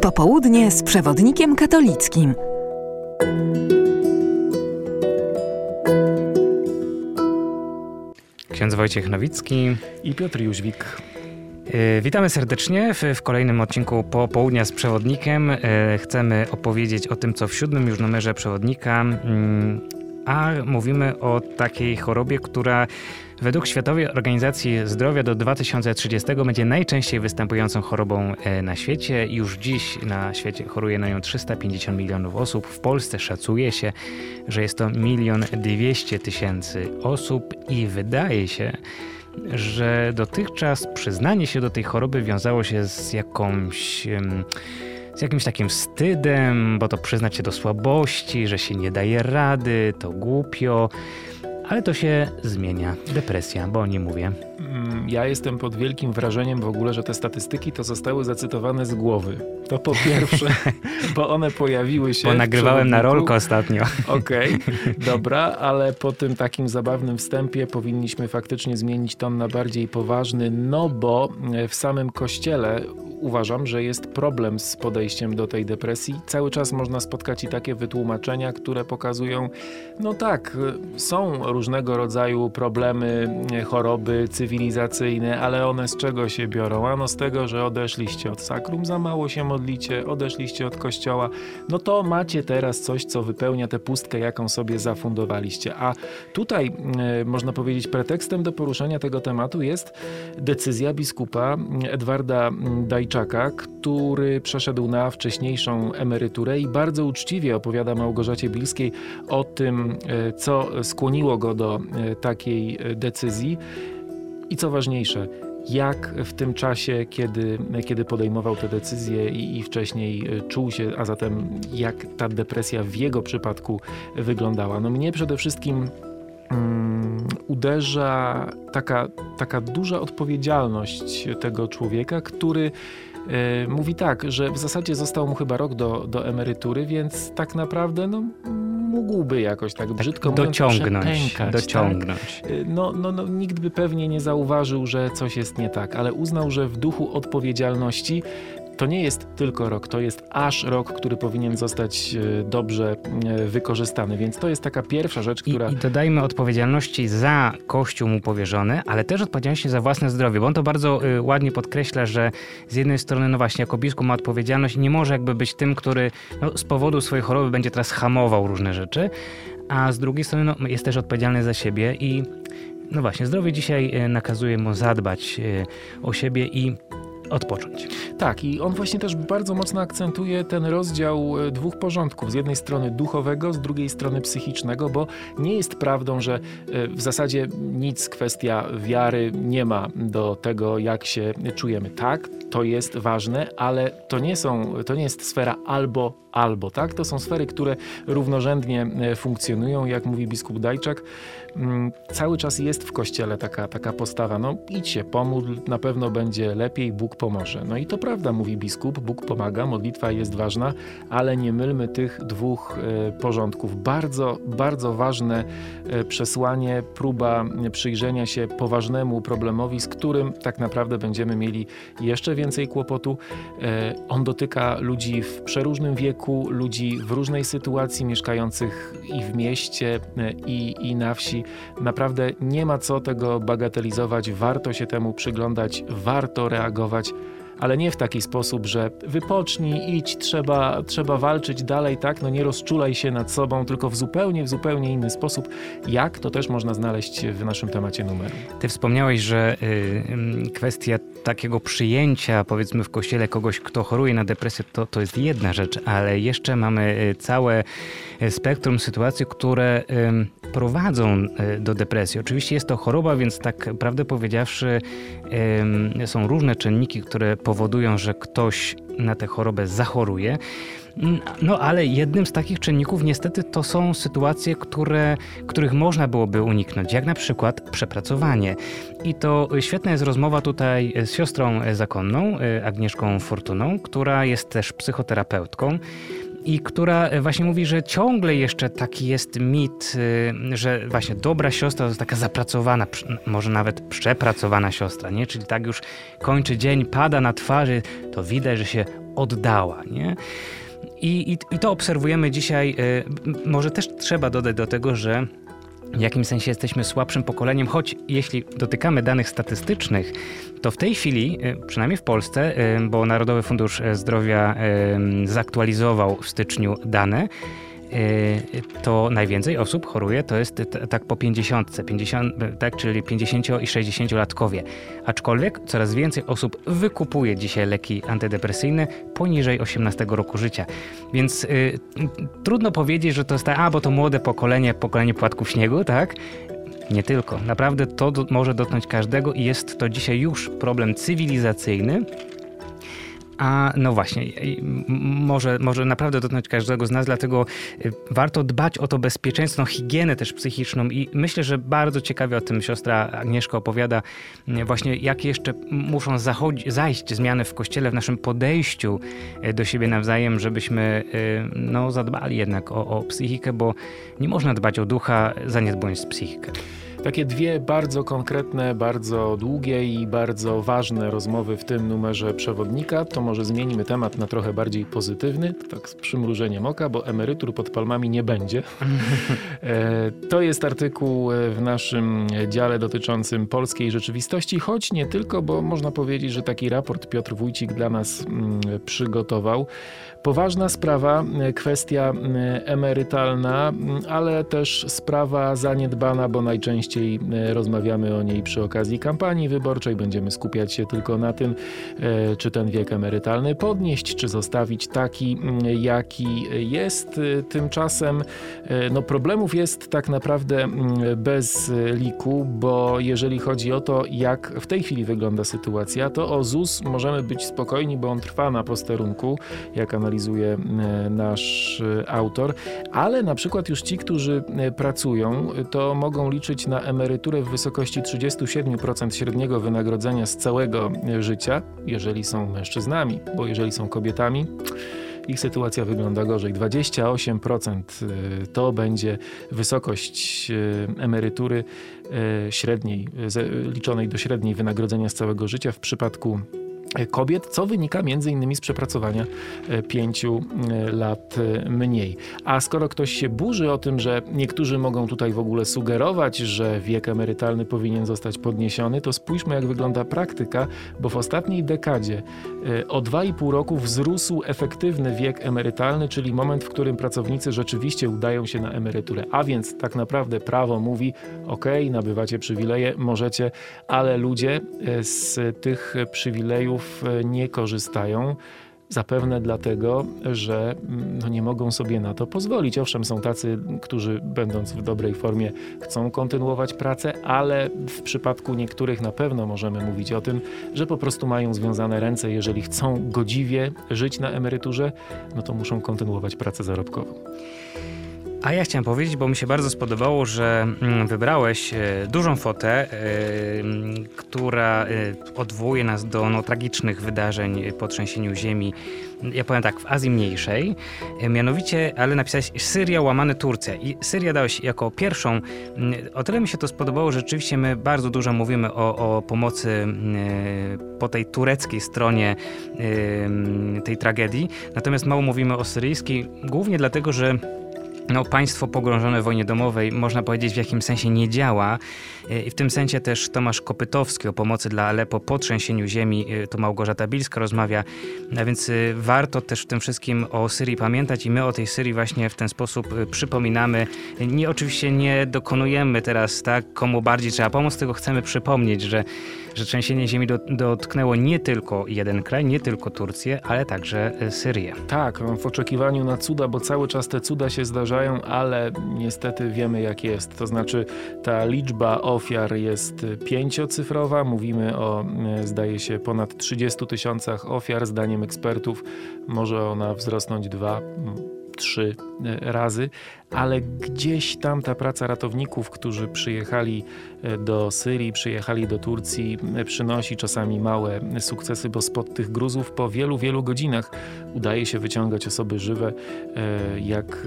Popołudnie z przewodnikiem katolickim. Ksiądz Wojciech Nowicki i Piotr Jóźwik. E, witamy serdecznie w, w, kolejnym odcinku Popołudnia z Przewodnikiem. E, chcemy opowiedzieć o tym, co w siódmym już numerze Przewodnika, mm, a mówimy o takiej chorobie, która według Światowej Organizacji Zdrowia do 2030 będzie najczęściej występującą chorobą e, na świecie. Już dziś na świecie choruje na nią 350 milionów osób. W Polsce szacuje się, że jest to milion dwieście tysięcy osób i wydaje się, że dotychczas przyznanie się do tej choroby wiązało się z jakąś z jakimś takim wstydem, bo to przyznać się do słabości, że się nie daje rady, to głupio. Ale to się zmienia. Depresja, bo nie mówię. Mm, ja jestem pod wielkim wrażeniem w ogóle, że te statystyki to zostały zacytowane z głowy. To po pierwsze, bo one pojawiły się. Bo nagrywałem na rolkę ostatnio. Okej, okay, dobra, ale po tym takim zabawnym wstępie powinniśmy faktycznie zmienić ton na bardziej poważny, no bo w samym kościele uważam, że jest problem z podejściem do tej depresji. Cały czas można spotkać i takie wytłumaczenia, które pokazują, no tak, są różnego rodzaju problemy, choroby cywilizacyjne, ale one z czego się biorą? Ano z tego, że odeszliście od sakrum, za mało się modlicie, odeszliście od kościoła, no to macie teraz coś, co wypełnia tę pustkę, jaką sobie zafundowaliście. A tutaj, e, można powiedzieć, pretekstem do poruszenia tego tematu jest decyzja biskupa Edwarda Dajczyka, Wojciechowczaka, który przeszedł na wcześniejszą emeryturę i bardzo uczciwie opowiada Małgorzacie Bilskiej o tym, e, co skłoniło go do e, takiej e, decyzji i co ważniejsze, jak w tym czasie, kiedy, kiedy podejmował te decyzje i, i, wcześniej czuł się, a zatem jak ta depresja w jego przypadku wyglądała. No mnie przede wszystkim um, uderza taka, taka duża odpowiedzialność tego człowieka, który e, mówi tak, że w zasadzie został mu chyba rok do, do emerytury, więc tak naprawdę no, mógłby jakoś tak brzydko tak mówiąc dociągnąć, dociągnąć. Tak? No, no, no, nikt by pewnie nie zauważył, że coś jest nie tak, ale uznał, że w duchu odpowiedzialności to nie jest tylko rok, to jest aż rok, który powinien zostać e, dobrze e, wykorzystany. Więc to jest taka pierwsza rzecz, która. I, i dodajmy odpowiedzialności za kościół mu powierzony, ale też odpowiedzialności za własne zdrowie, bo on to bardzo y, ładnie podkreśla, że z jednej strony, no właśnie, jako biskup ma odpowiedzialność i nie może jakby być tym, który no, z powodu swojej choroby będzie teraz hamował różne rzeczy, a z drugiej strony no, jest też odpowiedzialny za siebie i no właśnie, zdrowie dzisiaj nakazuje mu zadbać o siebie i odpocząć. Tak, i on właśnie też bardzo mocno akcentuje ten rozdział e, dwóch porządków. Z jednej strony duchowego, z drugiej strony psychicznego, bo nie jest prawdą, że e, w zasadzie nic kwestia wiary nie ma do tego, jak się czujemy. Tak, to jest ważne, ale to nie, są, to nie jest sfera albo albo, tak? To są sfery, które równorzędnie e, funkcjonują, jak mówi biskup Dajczak. Mm, cały czas jest w kościele taka, taka postawa, no idź się pomódl, na pewno będzie lepiej, Bóg pomoże. No i to prawda, mówi biskup, Bóg pomaga, modlitwa jest ważna, ale nie mylmy tych dwóch e, porządków. Bardzo, bardzo ważne e, przesłanie, próba przyjrzenia się poważnemu problemowi, z którym tak naprawdę będziemy mieli jeszcze więcej kłopotu. On dotyka ludzi w przeróżnym wieku, ludzi w różnej sytuacji, mieszkających i w mieście, e, i, i na wsi. Naprawdę nie ma co tego bagatelizować, warto się temu przyglądać, warto reagować ale nie w taki sposób, że wypocznij, idź, trzeba, trzeba walczyć dalej, tak? No nie rozczulaj się nad sobą, tylko w zupełnie, w zupełnie inny sposób. Jak? To też można znaleźć w naszym temacie numeru. Ty wspomniałeś, że y, kwestia takiego przyjęcia, powiedzmy w kościele kogoś, kto choruje na depresję, to, to jest jedna rzecz, ale jeszcze mamy y, całe y, spektrum sytuacji, które y, prowadzą y, do depresji. Oczywiście jest to choroba, więc tak prawdę powiedziawszy, są różne czynniki, które powodują, że ktoś na tę chorobę zachoruje. No ale jednym z takich czynników niestety to są sytuacje, które, których można byłoby uniknąć, jak na przykład przepracowanie. I to świetna jest rozmowa tutaj z siostrą zakonną, Agnieszką Fortuną, która jest też psychoterapeutką. I która właśnie mówi, że ciągle jeszcze taki jest mit, że właśnie dobra siostra to jest taka zapracowana, może nawet przepracowana siostra, nie? Czyli tak już kończy dzień, pada na twarzy, to widać, że się oddała, nie? I, i, i to obserwujemy dzisiaj. Może też trzeba dodać do tego, że w jakimś sensie jesteśmy słabszym pokoleniem, choć jeśli dotykamy danych statystycznych, to w tej chwili, y, przynajmniej w Polsce, y, bo Narodowy Fundusz Zdrowia y, zaktualizował w styczniu dane, to najwięcej osób choruje to jest tak po 50, 50 tak, czyli 50 i 60 latkowie. Aczkolwiek coraz więcej osób wykupuje dzisiaj leki antydepresyjne poniżej 18 roku życia. Więc y, trudno powiedzieć, że to jest tak, a bo to młode pokolenie, pokolenie płatków śniegu, tak? Nie tylko. Naprawdę to do, może dotknąć każdego i jest to dzisiaj już problem cywilizacyjny, a no właśnie, może, może naprawdę dotknąć każdego z nas, dlatego y, warto dbać o to bezpieczeństwo, higienę też psychiczną i myślę, że bardzo ciekawie o tym siostra Agnieszka opowiada y, właśnie jak jeszcze muszą zajść zmiany w kościele, w naszym podejściu y, do siebie nawzajem, żebyśmy no, zadbali jednak o, o psychikę, bo nie można dbać o ducha, zaniedbując psychikę. Takie dwie bardzo konkretne, bardzo długie i bardzo ważne rozmowy w tym numerze przewodnika. To może zmienimy temat na trochę bardziej pozytywny, tak z przymrużeniem oka, bo emerytur pod palmami nie będzie. E, to jest artykuł w naszym dziale dotyczącym polskiej rzeczywistości, choć nie tylko, bo można powiedzieć, że taki raport Piotr Wójcik dla nas mm, przygotował. Poważna sprawa, e, kwestia e, emerytalna, ale też sprawa zaniedbana, bo najczęściej e, rozmawiamy o niej przy okazji kampanii wyborczej. Będziemy skupiać się tylko na tym, czy ten wiek emerytalny podnieść, czy zostawić taki, jaki jest. Tymczasem no, problemów jest tak naprawdę bez liku, bo jeżeli chodzi o to, jak w tej chwili wygląda sytuacja, to o ZUS możemy być spokojni, bo on trwa na posterunku, jak analizuje e, nasz e, autor, ale na przykład już ci, którzy e, pracują, to mogą liczyć na emeryturę w wysokości 37% średniego wynagrodzenia z całego życia, jeżeli są mężczyznami, bo jeżeli są kobietami, ich sytuacja wygląda gorzej. 28% to będzie wysokość emerytury średniej, liczonej do średniej wynagrodzenia z całego życia w przypadku kobiet, co wynika między innymi z przepracowania e, pięciu e, lat e, mniej. A skoro ktoś się burzy o tym, że niektórzy mogą tutaj w ogóle sugerować, że wiek emerytalny powinien zostać podniesiony, to spójrzmy jak wygląda praktyka, bo w ostatniej dekadzie o 2,5 roku wzrósł efektywny wiek emerytalny, czyli moment, w którym pracownicy rzeczywiście udają się na emeryturę. A więc tak naprawdę prawo mówi, ok, nabywacie przywileje, możecie, ale ludzie z tych przywilejów E, nie korzystają. Zapewne dlatego, że mm, no nie mogą sobie na to pozwolić. Owszem, są tacy, którzy będąc w dobrej formie chcą kontynuować pracę, ale w przypadku niektórych na pewno możemy mówić o tym, że po prostu mają związane ręce. Jeżeli chcą godziwie żyć na emeryturze, no to muszą kontynuować pracę zarobkową. A ja chciałem powiedzieć, bo mi się bardzo spodobało, że mm, wybrałeś e, dużą fotę, e, która e, odwołuje nas do no, tragicznych wydarzeń po trzęsieniu ziemi. Ja powiem tak, w Azji Mniejszej. Mianowicie, ale napisałeś Syria łamane Turcja. I Syria dałeś jako pierwszą. Mm, o tyle mi się to spodobało, że rzeczywiście my bardzo dużo mówimy o, o pomocy po tej tureckiej stronie tej tragedii. Natomiast mało mówimy o syryjskiej, głównie dlatego, że no, państwo pogrążone w wojnie domowej, można powiedzieć, w jakim sensie nie działa. E, I w tym sensie też Tomasz Kopytowski o pomocy dla Alepo po trzęsieniu ziemi, e, to Małgorzata Bilska rozmawia, a więc e, warto też w tym wszystkim o Syrii pamiętać i my o tej Syrii właśnie w ten sposób przypominamy. Nie, oczywiście nie dokonujemy teraz tak, komu bardziej trzeba pomóc, tylko chcemy przypomnieć, że, że trzęsienie ziemi dotknęło nie tylko jeden kraj, nie tylko Turcję, ale także Syrię. Tak, w oczekiwaniu na cuda, bo cały czas te cuda się zdarzają, ale niestety wiemy jak jest. To znaczy ta liczba ofiar jest pięciocyfrowa. Mówimy o, e, zdaje się, ponad 30 tysiącach ofiar. Zdaniem ekspertów może ona wzrosnąć dwa trzy razy, ale gdzieś tam ta praca ratowników, którzy przyjechali do Syrii, przyjechali do Turcji, przynosi czasami małe sukcesy, bo spod tych gruzów po wielu, wielu godzinach udaje się wyciągać osoby żywe. Jak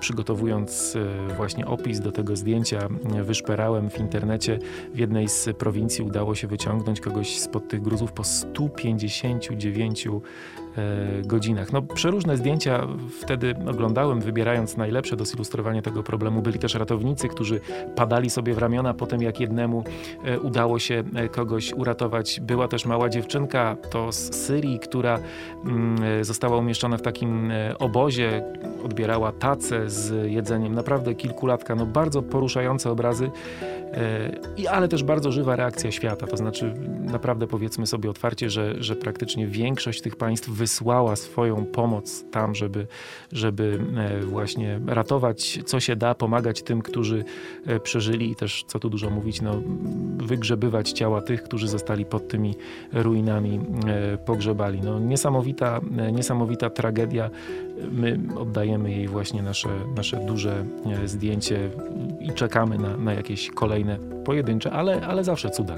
przygotowując właśnie opis do tego zdjęcia, wyszperałem w internecie, w jednej z prowincji udało się wyciągnąć kogoś spod tych gruzów po 159 E, godzinach. No, przeróżne zdjęcia wtedy oglądałem, wybierając najlepsze do zilustrowania tego problemu. Byli też ratownicy, którzy padali sobie w ramiona potem, jak jednemu e, udało się e, kogoś uratować. Była też mała dziewczynka, to z Syrii, która mm, została umieszczona w takim obozie, odbierała tacę z jedzeniem. Naprawdę kilkulatka, no bardzo poruszające obrazy. Ale też bardzo żywa reakcja świata. To znaczy, naprawdę powiedzmy sobie otwarcie, że, że praktycznie większość tych państw wysłała swoją pomoc tam, żeby, żeby e, właśnie ratować co się da, pomagać tym, którzy e, przeżyli i też, co tu dużo mówić, no, wygrzebywać ciała tych, którzy zostali pod tymi ruinami e, pogrzebali. No, niesamowita, niesamowita tragedia. My oddajemy jej właśnie nasze, nasze duże zdjęcie i czekamy na, na jakieś kolejne pojedyncze, ale, ale zawsze cuda.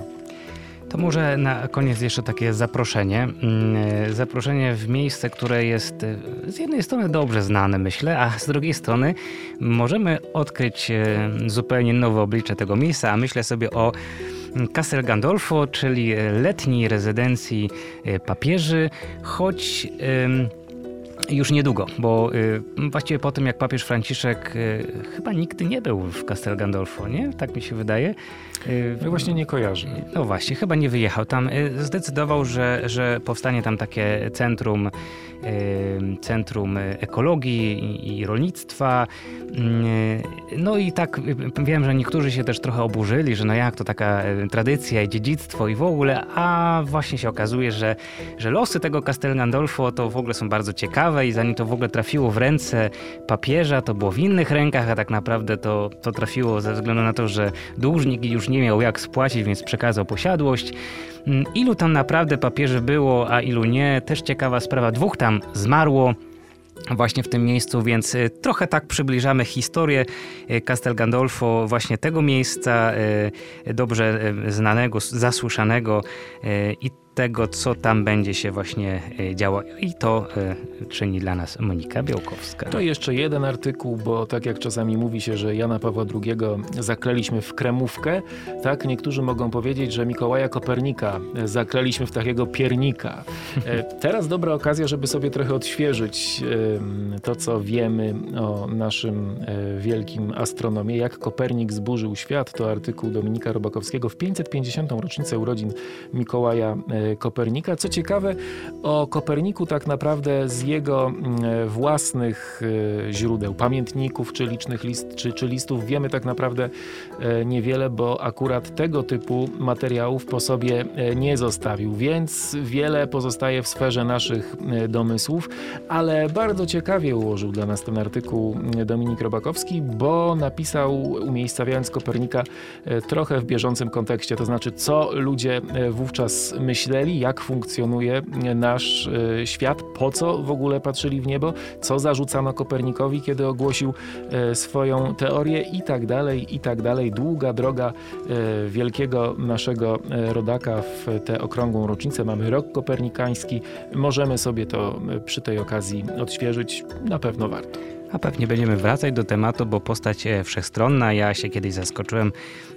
To może na koniec jeszcze takie zaproszenie. Mm, zaproszenie w miejsce, które jest e, z jednej strony dobrze znane, myślę, a z drugiej strony możemy odkryć e, zupełnie nowe oblicze tego miejsca, a myślę sobie o Castel Gandolfo, czyli letniej rezydencji e, papieży, choć już niedługo, bo y, właściwie po tym jak papież Franciszek y, chyba nigdy nie był w Castel Gandolfo, nie? Tak mi się wydaje. Y, no właśnie nie kojarzy. No właśnie, chyba nie wyjechał tam. Zdecydował, że, że powstanie tam takie centrum, centrum ekologii i rolnictwa. No i tak wiem, że niektórzy się też trochę oburzyli, że no jak to taka tradycja i dziedzictwo i w ogóle, a właśnie się okazuje, że, że losy tego Castel Gandolfo to w ogóle są bardzo ciekawe i zanim to w ogóle trafiło w ręce papieża, to było w innych rękach, a tak naprawdę to, to trafiło ze względu na to, że dłużnik już nie miał jak spłacić, więc przekazał posiadłość. Mm, ilu tam naprawdę papieży było, a ilu nie, też ciekawa sprawa. Dwóch tam zmarło właśnie w tym miejscu, więc y, trochę tak przybliżamy historię y, Castel Gandolfo, właśnie tego miejsca, y, dobrze znanego, zasłyszanego i tego, co tam będzie się właśnie e, działo. I to e, czyni dla nas Monika Białkowska. To jeszcze jeden artykuł, bo tak jak czasami mówi się, że Jana Pawła II zakleliśmy w kremówkę, tak niektórzy mogą powiedzieć, że Mikołaja Kopernika zakleliśmy w takiego piernika. E, teraz dobra okazja, żeby sobie trochę odświeżyć to, co wiemy o naszym wielkim astronomie. Jak Kopernik zburzył świat, to artykuł Dominika Robakowskiego w 550. rocznicę urodzin Mikołaja Kopernika. Co ciekawe, o Koperniku tak naprawdę z jego mm, własnych e, źródeł, pamiętników czy licznych list, czy, czy listów wiemy tak naprawdę e, niewiele, bo akurat tego typu materiałów po sobie e, nie zostawił, więc wiele pozostaje w sferze naszych domysłów, ale bardzo ciekawie ułożył dla nas ten artykuł Dominik Robakowski, bo napisał, umiejscawiając Kopernika trochę w bieżącym kontekście, to znaczy co ludzie wówczas myśleli, myśleli, jak funkcjonuje nasz e, świat, po co w ogóle patrzyli w niebo, co zarzucano Kopernikowi, kiedy ogłosił e, swoją teorię i tak dalej, i tak dalej. Długa droga e, wielkiego naszego rodaka w tę okrągłą rocznicę. Mamy rok kopernikański. Możemy sobie to przy tej okazji odświeżyć. Na pewno warto. A pewnie będziemy wracać do tematu, bo postać e, wszechstronna. Ja się kiedyś zaskoczyłem,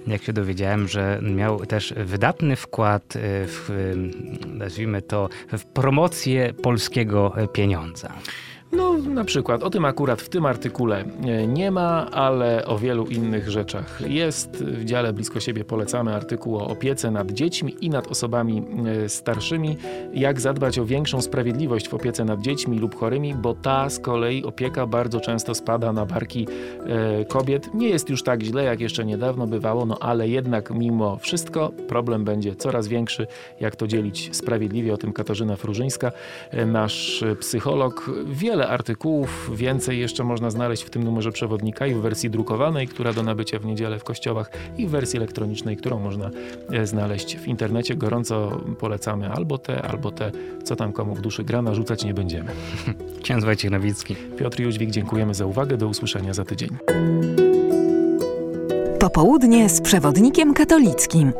jak się dowiedziałem, że miał też wydatny wkład e, w, nazwijmy to, w promocję polskiego pieniądza. No, na przykład o tym akurat w tym artykule e, nie ma, ale o wielu innych rzeczach jest. W dziale blisko siebie polecamy artykuł o opiece nad dziećmi i nad osobami e, starszymi. Jak zadbać o większą sprawiedliwość w opiece nad dziećmi lub chorymi, bo ta z kolei opieka bardzo często spada na barki e, kobiet. Nie jest już tak źle, jak jeszcze niedawno bywało, no ale jednak mimo wszystko problem będzie coraz większy. Jak to dzielić sprawiedliwie? O tym Katarzyna Frużyńska, nasz psycholog, wiele Wiele artykułów, więcej jeszcze można znaleźć w tym numerze przewodnika i w wersji drukowanej, która do nabycia w niedzielę w kościołach i w wersji elektronicznej, którą można e, znaleźć w internecie. Gorąco polecamy albo te, albo te, co tam komu w duszy gra, narzucać nie będziemy. Ksiądz Wojciech Nowicki. Piotr Jóźwik, dziękujemy za uwagę. Do usłyszenia za tydzień. Popołudnie z przewodnikiem katolickim.